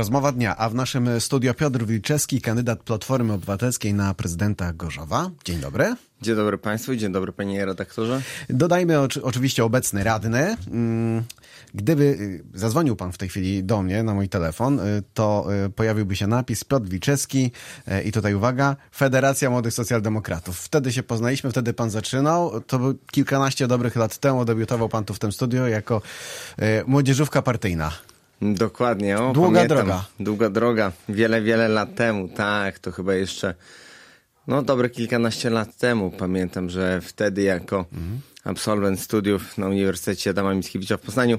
Rozmowa dnia, a w naszym studio Piotr Wilczewski, kandydat Platformy Obywatelskiej na prezydenta Gorzowa. Dzień dobry. Dzień dobry Państwu, dzień dobry Panie redaktorze. Dodajmy oczy, oczywiście obecny radny. Mm, gdyby y, zadzwonił Pan w tej chwili do mnie na mój telefon, y, to y, pojawiłby się napis Piotr Wilczewski i tutaj uwaga, Federacja Młodych Socjaldemokratów. Wtedy się poznaliśmy, wtedy Pan zaczynał. To był kilkanaście dobrych lat temu, debiutował Pan tu w tym studio jako młodzieżówka partyjna. Dokładnie. O, Długa pamiętam. droga. Długa droga. Wiele, wiele lat temu. Tak, to chyba jeszcze no dobre kilkanaście lat temu. Pamiętam, że wtedy jako mhm. absolwent studiów na Uniwersytecie Adama Mickiewicza w Poznaniu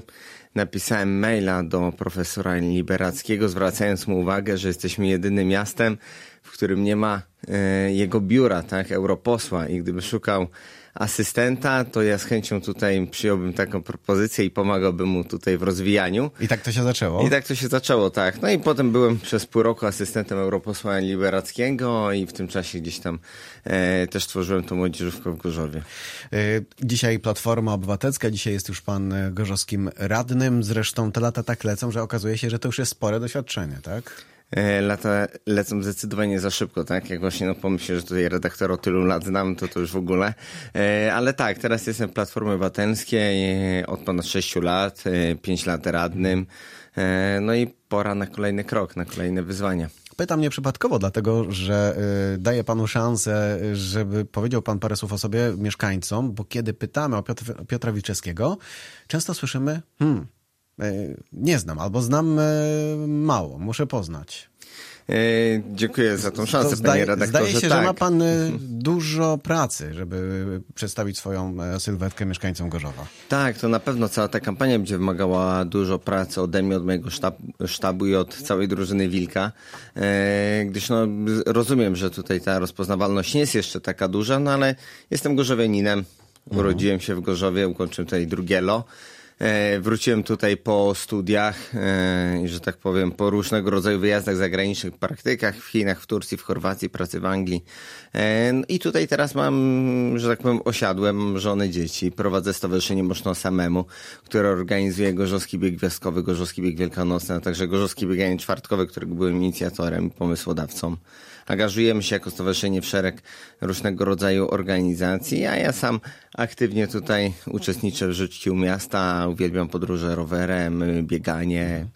napisałem maila do profesora Liberackiego, zwracając mu uwagę, że jesteśmy jedynym miastem, w którym nie ma e, jego biura, tak, europosła i gdyby szukał asystenta, to ja z chęcią tutaj przyjąłbym taką propozycję i pomagałbym mu tutaj w rozwijaniu. I tak to się zaczęło? I tak to się zaczęło, tak. No i potem byłem przez pół roku asystentem europosła Liberackiego i w tym czasie gdzieś tam e, też tworzyłem tą młodzieżówkę w Gorzowie. E, dzisiaj Platforma Obywatelska, dzisiaj jest już pan gorzowskim radnym. Zresztą te lata tak lecą, że okazuje się, że to już jest spore doświadczenie, tak? E, lata lecą zdecydowanie za szybko, tak? Jak właśnie no pomyślę, że tutaj redaktor o tylu lat znam, to to już w ogóle. E, ale tak, teraz jestem w Platformie Obywatelskiej e, od ponad 6 lat, 5 lat radnym. No i pora na kolejny krok, na kolejne wyzwania. Pytam nieprzypadkowo, dlatego że daję panu szansę, żeby powiedział pan parę słów o sobie mieszkańcom, bo kiedy pytamy o Piotr, Piotra Wilczewskiego, często słyszymy, hmm, nie znam, albo znam e, mało, muszę poznać. E, dziękuję za tą szansę, zdaje, panie redaktorze. Zdaje się, tak. że ma pan dużo pracy, żeby przedstawić swoją sylwetkę mieszkańcom Gorzowa. Tak, to na pewno cała ta kampania będzie wymagała dużo pracy ode mnie, od mojego sztab, sztabu i od całej drużyny Wilka, gdyż no, rozumiem, że tutaj ta rozpoznawalność nie jest jeszcze taka duża, no ale jestem gorzowianinem, mhm. urodziłem się w Gorzowie, ukończyłem tutaj drugielo. E, wróciłem tutaj po studiach e, i, że tak powiem, po różnego rodzaju wyjazdach zagranicznych, praktykach w Chinach, w Turcji, w Chorwacji, pracy w Anglii. E, I tutaj teraz mam, że tak powiem, osiadłem żony, dzieci. Prowadzę Stowarzyszenie Można Samemu, które organizuje Gorzowski Bieg Gwiazdkowy, Gorzowski Bieg Wielkanocny, a także Gorzowski Bieganie Czwartkowe, którego byłem inicjatorem i pomysłodawcą. Angażujemy się jako stowarzyszenie w szereg różnego rodzaju organizacji, a ja sam aktywnie tutaj uczestniczę w życiu miasta, uwielbiam podróże rowerem, bieganie,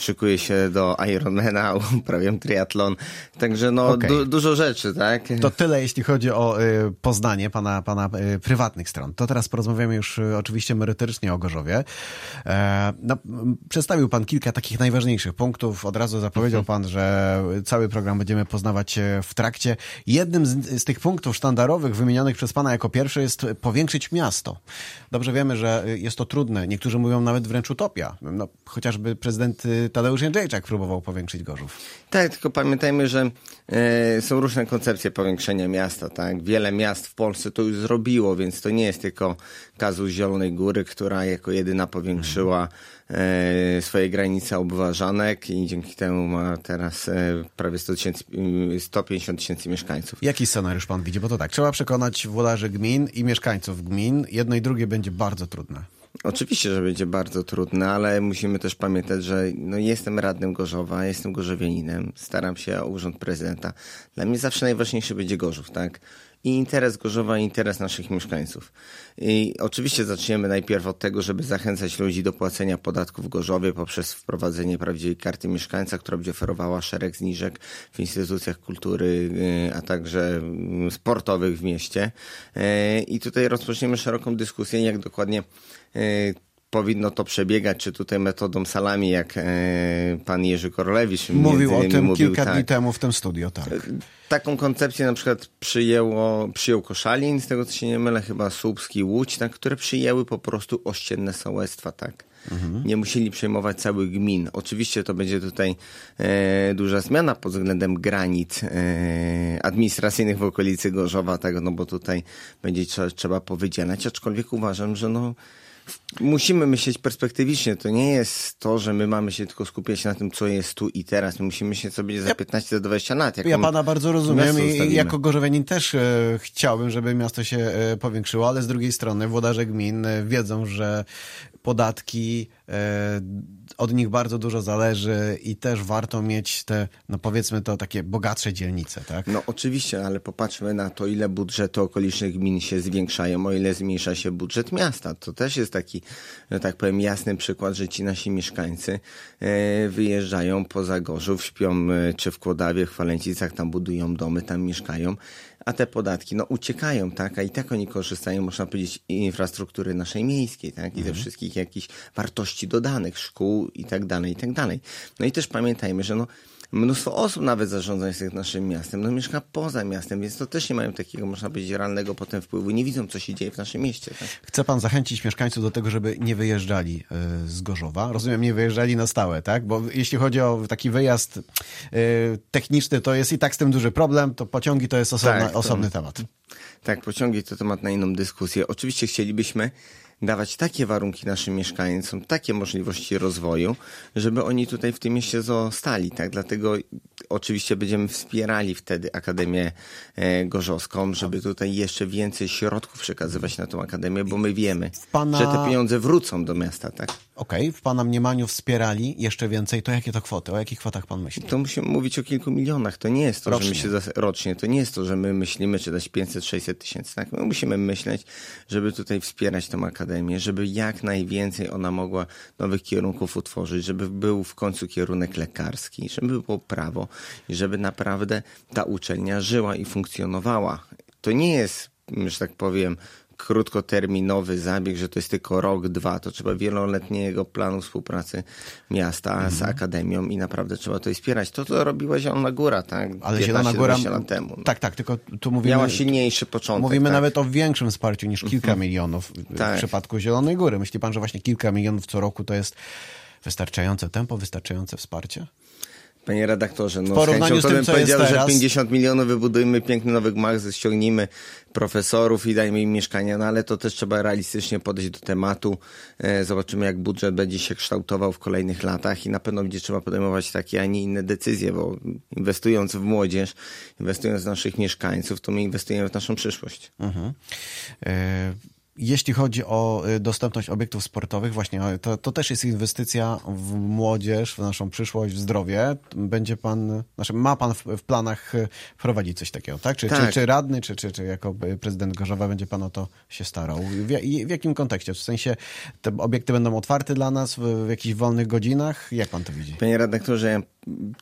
szykuję się do Ironmana, uprawiam triatlon, także no okay. du dużo rzeczy, tak? To tyle, jeśli chodzi o y, poznanie pana, pana y, prywatnych stron. To teraz porozmawiamy już y, oczywiście merytorycznie o Gorzowie. E, no, przedstawił pan kilka takich najważniejszych punktów. Od razu zapowiedział mhm. pan, że cały program będziemy poznawać e, w trakcie. Jednym z, z tych punktów sztandarowych wymienionych przez pana jako pierwszy jest powiększyć miasto. Dobrze wiemy, że jest to trudne. Niektórzy mówią nawet wręcz utopia. No, chociażby prezydent y, Tadeusz Jędrzejczak próbował powiększyć Gorzów. Tak, tylko pamiętajmy, że e, są różne koncepcje powiększenia miasta. Tak? Wiele miast w Polsce to już zrobiło, więc to nie jest tylko kazus Zielonej Góry, która jako jedyna powiększyła e, swoje granice obważanek i dzięki temu ma teraz e, prawie 100 tysięcy, 150 tysięcy mieszkańców. Jaki scenariusz pan widzi? Bo to tak, trzeba przekonać włodarzy gmin i mieszkańców gmin. Jedno i drugie będzie bardzo trudne. Oczywiście, że będzie bardzo trudne, ale musimy też pamiętać, że no jestem radnym Gorzowa, jestem gorzowianinem, staram się o urząd prezydenta. Dla mnie zawsze najważniejszy będzie Gorzów, tak? I interes Gorzowa, i interes naszych mieszkańców. I oczywiście zaczniemy najpierw od tego, żeby zachęcać ludzi do płacenia podatków w Gorzowie poprzez wprowadzenie prawdziwej karty mieszkańca, która będzie oferowała szereg zniżek w instytucjach kultury, y, a także mm, sportowych w mieście. Y, I tutaj rozpoczniemy szeroką dyskusję, jak dokładnie y, powinno to przebiegać, czy tutaj metodą salami, jak e, pan Jerzy Korlewicz mówił o tym mówił, kilka tak. dni temu w tym studio, tak. E, taką koncepcję na przykład przyjęło, przyjął Koszalin, z tego co się nie mylę, chyba Słupski, Łódź, tak, które przyjęły po prostu ościenne sołectwa, tak. Mhm. Nie musieli przejmować całych gmin. Oczywiście to będzie tutaj e, duża zmiana pod względem granic e, administracyjnych w okolicy Gorzowa, tak, no bo tutaj będzie trzeba, trzeba powydzielać, aczkolwiek uważam, że no musimy myśleć perspektywicznie. To nie jest to, że my mamy się tylko skupiać na tym, co jest tu i teraz. My musimy myśleć, co będzie za 15-20 lat. Ja pana bardzo rozumiem i jako gorzowianin też e, chciałbym, żeby miasto się e, powiększyło, ale z drugiej strony włodarze gmin e, wiedzą, że podatki od nich bardzo dużo zależy i też warto mieć te, no powiedzmy to, takie bogatsze dzielnice, tak? No oczywiście, ale popatrzmy na to, ile budżety okolicznych gmin się zwiększają, o ile zmniejsza się budżet miasta. To też jest taki, że tak powiem, jasny przykład, że ci nasi mieszkańcy e, wyjeżdżają poza Gorzów, śpią e, czy w Kłodawie, w Chwalęcicach, tam budują domy, tam mieszkają, a te podatki no uciekają, tak, a i tak oni korzystają, można powiedzieć, infrastruktury naszej miejskiej, tak, i mhm. ze wszystkich jakichś wartości dodanych, szkół i tak dalej, i tak dalej. No i też pamiętajmy, że no mnóstwo osób nawet zarządzających naszym miastem, no mieszka poza miastem, więc to też nie mają takiego, można powiedzieć, realnego potem wpływu. Nie widzą, co się dzieje w naszym mieście. Tak? Chce pan zachęcić mieszkańców do tego, żeby nie wyjeżdżali y, z Gorzowa? Rozumiem, nie wyjeżdżali na stałe, tak? Bo jeśli chodzi o taki wyjazd y, techniczny, to jest i tak z tym duży problem, to pociągi to jest osobna, tak, to, osobny temat. Tak, pociągi to temat na inną dyskusję. Oczywiście chcielibyśmy dawać takie warunki naszym mieszkańcom, takie możliwości rozwoju, żeby oni tutaj w tym mieście zostali. Tak? Dlatego oczywiście będziemy wspierali wtedy Akademię e, Gorzowską, żeby tutaj jeszcze więcej środków przekazywać na tą Akademię, bo my wiemy, Pana... że te pieniądze wrócą do miasta. Tak? Okej, okay. w Pana mniemaniu wspierali jeszcze więcej, to jakie to kwoty? O jakich kwotach Pan myśli? To musimy mówić o kilku milionach. To nie jest to, rocznie. że my się rocznie, to nie jest to, że my myślimy, czy dać 500-600 tysięcy. Tak? My musimy myśleć, żeby tutaj wspierać tą Akademię, żeby jak najwięcej ona mogła nowych kierunków utworzyć, żeby był w końcu kierunek lekarski, żeby było prawo i żeby naprawdę ta uczelnia żyła i funkcjonowała. To nie jest, że tak powiem, krótkoterminowy zabieg, że to jest tylko rok, dwa, to trzeba wieloletniego planu współpracy miasta mhm. z akademią i naprawdę trzeba to wspierać. To, co robiła Zielona Góra, tak? Ale Zielona Góra, lat temu. Tak, tak, tylko tu mówimy... Miała silniejszy początek. Mówimy tak? nawet o większym wsparciu niż kilka mhm. milionów w tak. przypadku Zielonej Góry. Myśli pan, że właśnie kilka milionów co roku to jest wystarczające tempo, wystarczające wsparcie? Panie redaktorze, no w porównaniu z, tym, bym powiedział, że 50 milionów wybudujmy piękny nowy gmach, ściągnijmy profesorów i dajmy im mieszkania, no ale to też trzeba realistycznie podejść do tematu. E, zobaczymy, jak budżet będzie się kształtował w kolejnych latach i na pewno będzie trzeba podejmować takie, a nie inne decyzje, bo inwestując w młodzież, inwestując w naszych mieszkańców, to my inwestujemy w naszą przyszłość. Mhm. E jeśli chodzi o y, dostępność obiektów sportowych, właśnie to, to też jest inwestycja w młodzież, w naszą przyszłość, w zdrowie. Będzie pan, znaczy ma pan w, w planach y, wprowadzić coś takiego, tak? Czy, tak. Czy, czy radny, czy, czy, czy jako prezydent Gorzowa będzie pan o to się starał? W, w jakim kontekście? W sensie te obiekty będą otwarte dla nas w, w jakichś wolnych godzinach? Jak pan to widzi? Panie redaktorze,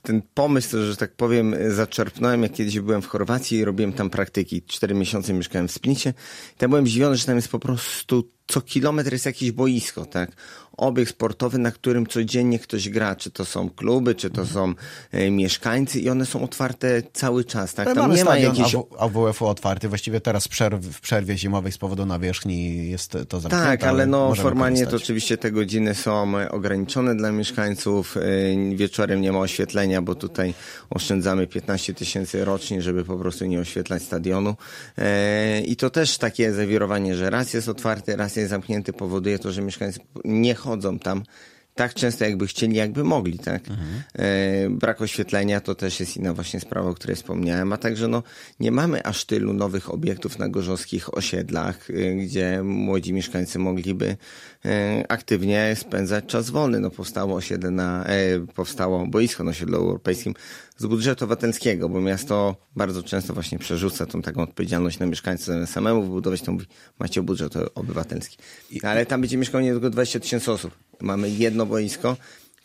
ten pomysł, że tak powiem, zaczerpnąłem, jak kiedyś byłem w Chorwacji i robiłem tam praktyki. Cztery miesiące mieszkałem w Splicie. Tam byłem zdziwiony, że tam jest po prostu co kilometr jest jakieś boisko, tak? Obiekt sportowy, na którym codziennie ktoś gra, czy to są kluby, czy to są e, mieszkańcy i one są otwarte cały czas, tak? Tam nie ma jakiejś... AWF-u otwarty, właściwie teraz w, przerw, w przerwie zimowej z powodu nawierzchni jest to zamknięte. Tak, ale no formalnie to oczywiście te godziny są ograniczone dla mieszkańców. E, wieczorem nie ma oświetlenia, bo tutaj oszczędzamy 15 tysięcy rocznie, żeby po prostu nie oświetlać stadionu. E, I to też takie zawirowanie, że raz jest otwarty, raz jest zamknięty, powoduje to, że mieszkańcy nie chodzą tam tak często, jakby chcieli, jakby mogli, tak? Mhm. Brak oświetlenia to też jest inna właśnie sprawa, o której wspomniałem, a także no, nie mamy aż tylu nowych obiektów na gorzowskich osiedlach, e, gdzie młodzi mieszkańcy mogliby e, aktywnie spędzać czas wolny. No, powstało osiedle na, e, powstało boisko na osiedlu europejskim z budżetu obywatelskiego, bo miasto bardzo często właśnie przerzuca tą taką odpowiedzialność na mieszkańców, samemu wybudować to macie budżet obywatelski. Ale tam będzie mieszkało nie tylko 20 tysięcy osób. Mamy jedno boisko,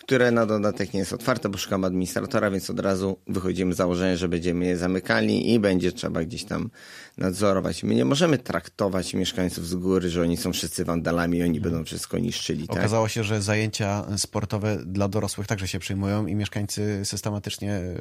które na dodatek nie jest otwarte, bo szukamy administratora, więc od razu wychodzimy z założenia, że będziemy je zamykali i będzie trzeba gdzieś tam nadzorować. My nie możemy traktować mieszkańców z góry, że oni są wszyscy wandalami i oni będą wszystko niszczyli. Tak? Okazało się, że zajęcia sportowe dla dorosłych także się przyjmują i mieszkańcy systematycznie e,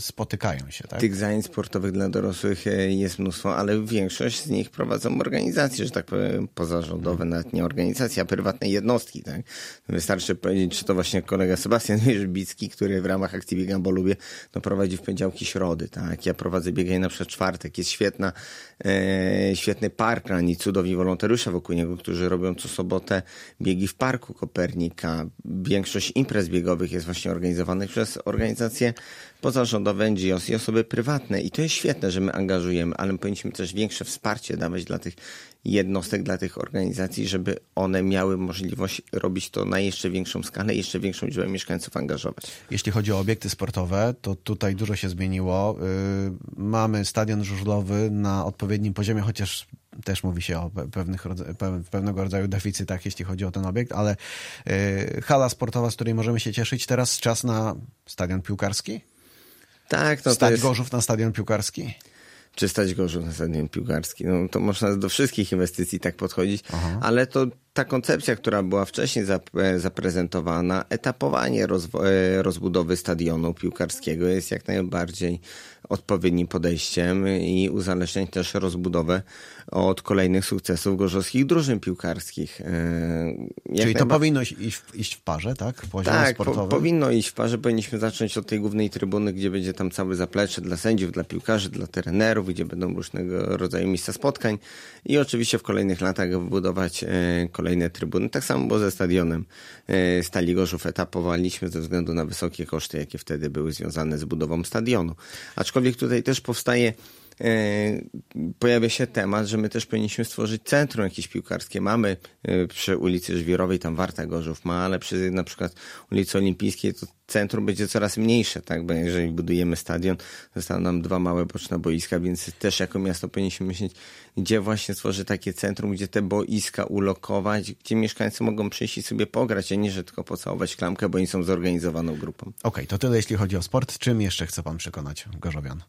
spotykają się. Tak? Tych zajęć sportowych dla dorosłych e, jest mnóstwo, ale większość z nich prowadzą organizacje, że tak powiem, pozarządowe, nawet nie organizacje, a prywatne jednostki. Tak? Wystarczy powiedzieć, czy to właśnie kolega Sebastian Wierzbicki, który w ramach akcji Biegam, bo lubię, no prowadzi w poniedziałki środy. Tak? Ja prowadzę bieganie na przykład czwartek. Jest świetna e, świetny park i cudowni wolontariusze wokół niego, którzy robią co sobotę biegi w Parku Kopernika. Większość imprez biegowych jest właśnie organizowanych przez organizacje pozarządowe, NGOs i osoby prywatne. I to jest świetne, że my angażujemy, ale powinniśmy też większe wsparcie dawać dla tych jednostek, dla tych organizacji, żeby one miały możliwość robić to na jeszcze większą skalę, jeszcze większą liczbę mieszkańców angażować. Jeśli chodzi o obiekty sportowe, to tutaj dużo się zmieniło. Y, mamy stadion żużlowy na odpowiednim poziomie, chociaż też mówi się o pewnych, pewnego rodzaju deficytach, jeśli chodzi o ten obiekt, ale y, hala sportowa, z której możemy się cieszyć, teraz czas na stadion piłkarski? Tak, no Stać to jest... Gorzów na stadion piłkarski? Czy stać Gorzów na stadion piłkarski. No, to można do wszystkich inwestycji tak podchodzić, Aha. ale to ta koncepcja, która była wcześniej zaprezentowana, etapowanie e, rozbudowy stadionu piłkarskiego jest jak najbardziej odpowiednim podejściem i uzależniać też rozbudowę od kolejnych sukcesów gorzowskich drużyn piłkarskich. E, jak Czyli to powinno iść, iść w parze, tak? W tak, po, powinno iść w parze. Powinniśmy zacząć od tej głównej trybuny, gdzie będzie tam całe zaplecze dla sędziów, dla piłkarzy, dla trenerów, gdzie będą różnego rodzaju miejsca spotkań i oczywiście w kolejnych latach wybudować e, kolejne trybuny. Tak samo było ze stadionem e, Stali Gorzów. Etapowaliśmy ze względu na wysokie koszty, jakie wtedy były związane z budową stadionu. Aczkolwiek tutaj też powstaje pojawia się temat, że my też powinniśmy stworzyć centrum jakieś piłkarskie. Mamy e, przy ulicy Żwirowej, tam Warta Gorzów ma, ale przy na przykład ulicy Olimpijskiej to centrum będzie coraz mniejsze, tak? Bo jeżeli budujemy stadion, zostaną nam dwa małe boczne boiska, więc też jako miasto powinniśmy myśleć, gdzie właśnie stworzy takie centrum, gdzie te boiska ulokować, gdzie mieszkańcy mogą przyjść i sobie pograć, a nie, że tylko pocałować klamkę, bo oni są zorganizowaną grupą. Okej, okay, to tyle jeśli chodzi o sport. Czym jeszcze chce pan przekonać Gorzowian?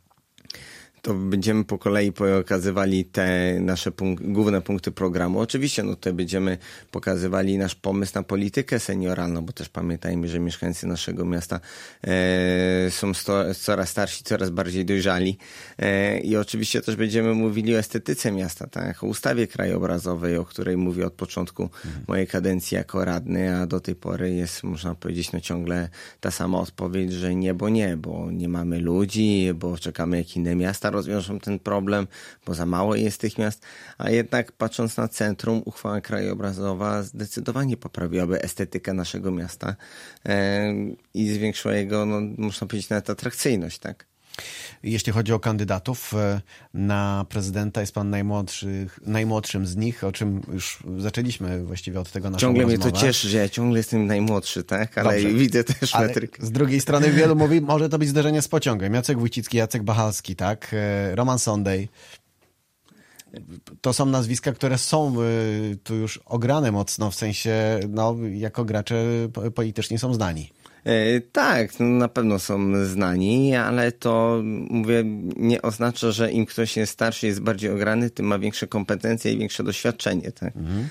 To będziemy po kolei pokazywali te nasze punk główne punkty programu. Oczywiście no tutaj będziemy pokazywali nasz pomysł na politykę senioralną, bo też pamiętajmy, że mieszkańcy naszego miasta e, są coraz starsi, coraz bardziej dojrzali e, i oczywiście też będziemy mówili o estetyce miasta, tak? o ustawie krajobrazowej, o której mówię od początku mhm. mojej kadencji jako radny, a do tej pory jest, można powiedzieć, no ciągle ta sama odpowiedź, że nie, bo nie, bo nie mamy ludzi, bo czekamy jak inne miasta rozwiążą ten problem, bo za mało jest tych miast, a jednak patrząc na centrum, uchwała krajobrazowa zdecydowanie poprawiłaby estetykę naszego miasta e, i zwiększyła jego, no, można powiedzieć, nawet atrakcyjność, tak? Jeśli chodzi o kandydatów e, na prezydenta, jest pan najmłodszy, najmłodszym z nich, o czym już zaczęliśmy właściwie od tego naszego Ciągle rozmowę. mnie to cieszy, że ja ciągle jestem najmłodszy, tak? Ale Dobrze. widzę też Ale metrykę. Z drugiej strony wielu mówi, może to być zderzenie z pociągiem. Jacek Wójcicki, Jacek Bachalski, tak? E, Roman Sondej. To są nazwiska, które są e, tu już ograne mocno, w sensie, no, jako gracze politycznie są znani. E, tak, no, na pewno są znani, ale to mówię, nie oznacza, że im ktoś jest starszy, jest bardziej ograny, tym ma większe kompetencje i większe doświadczenie. Tak? Mhm.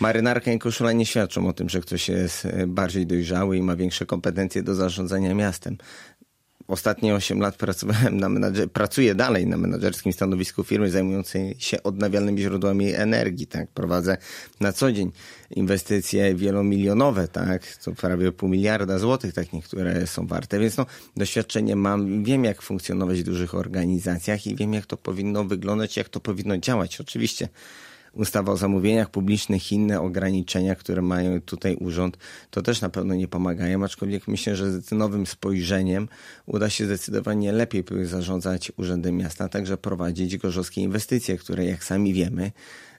Marynarka i koszula nie świadczą o tym, że ktoś jest bardziej dojrzały i ma większe kompetencje do zarządzania miastem ostatnie 8 lat pracowałem na menadżer, pracuję dalej na menadżerskim stanowisku firmy zajmującej się odnawialnymi źródłami energii, tak. Prowadzę na co dzień inwestycje wielomilionowe, tak. To prawie pół miliarda złotych, tak niektóre są warte, więc no, doświadczenie mam, wiem jak funkcjonować w dużych organizacjach i wiem jak to powinno wyglądać, jak to powinno działać. Oczywiście ustawa o zamówieniach publicznych inne ograniczenia, które mają tutaj urząd, to też na pewno nie pomagają, aczkolwiek myślę, że z nowym spojrzeniem uda się zdecydowanie lepiej zarządzać urzędem miasta, także prowadzić gorzowskie inwestycje, które jak sami wiemy,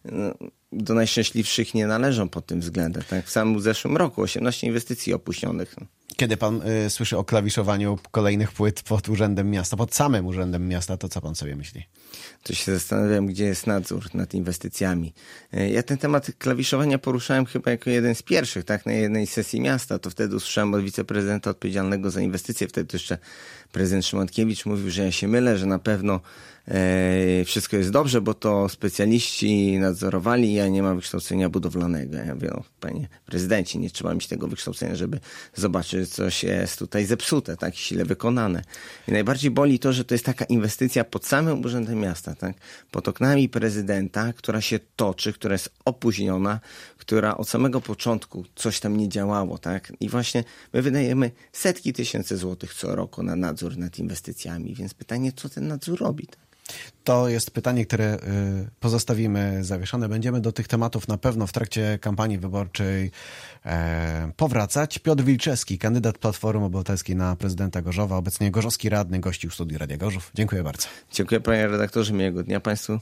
no, do najszczęśliwszych nie należą pod tym względem. Tak? W samym zeszłym roku 18 inwestycji opuśnionych. Kiedy pan y, słyszy o klawiszowaniu kolejnych płyt pod urzędem miasta, pod samym urzędem miasta, to co pan sobie myśli? To się zastanawiam, gdzie jest nadzór nad inwestycjami. Y, ja ten temat klawiszowania poruszałem chyba jako jeden z pierwszych, tak, na jednej sesji miasta. To wtedy usłyszałem od wiceprezydenta odpowiedzialnego za inwestycje. Wtedy jeszcze prezydent Szymankiewicz mówił, że ja się mylę, że na pewno e, wszystko jest dobrze, bo to specjaliści nadzorowali, ja nie mam wykształcenia budowlanego. Ja mówię, panie prezydencie, nie trzeba mieć tego wykształcenia, żeby zobaczyć, że coś jest tutaj zepsute, tak, źle wykonane. I najbardziej boli to, że to jest taka inwestycja pod samym urzędem miasta, tak, pod oknami prezydenta, która się toczy, która jest opóźniona, która od samego początku coś tam nie działało, tak, i właśnie my wydajemy setki tysięcy złotych co roku na nadzór nad inwestycjami, więc pytanie, co ten nadzór robi, tak? To jest pytanie, które y, pozostawimy zawieszone. Będziemy do tych tematów na pewno w trakcie kampanii wyborczej e, powracać. Piotr Wilczewski, kandydat Platformy Obywatelskiej na prezydenta Gorzowa, obecnie gorzowski radny, gościł w studiu Radia Gorzów. Dziękuję bardzo. Dziękuję panie redaktorze, miłego dnia państwu.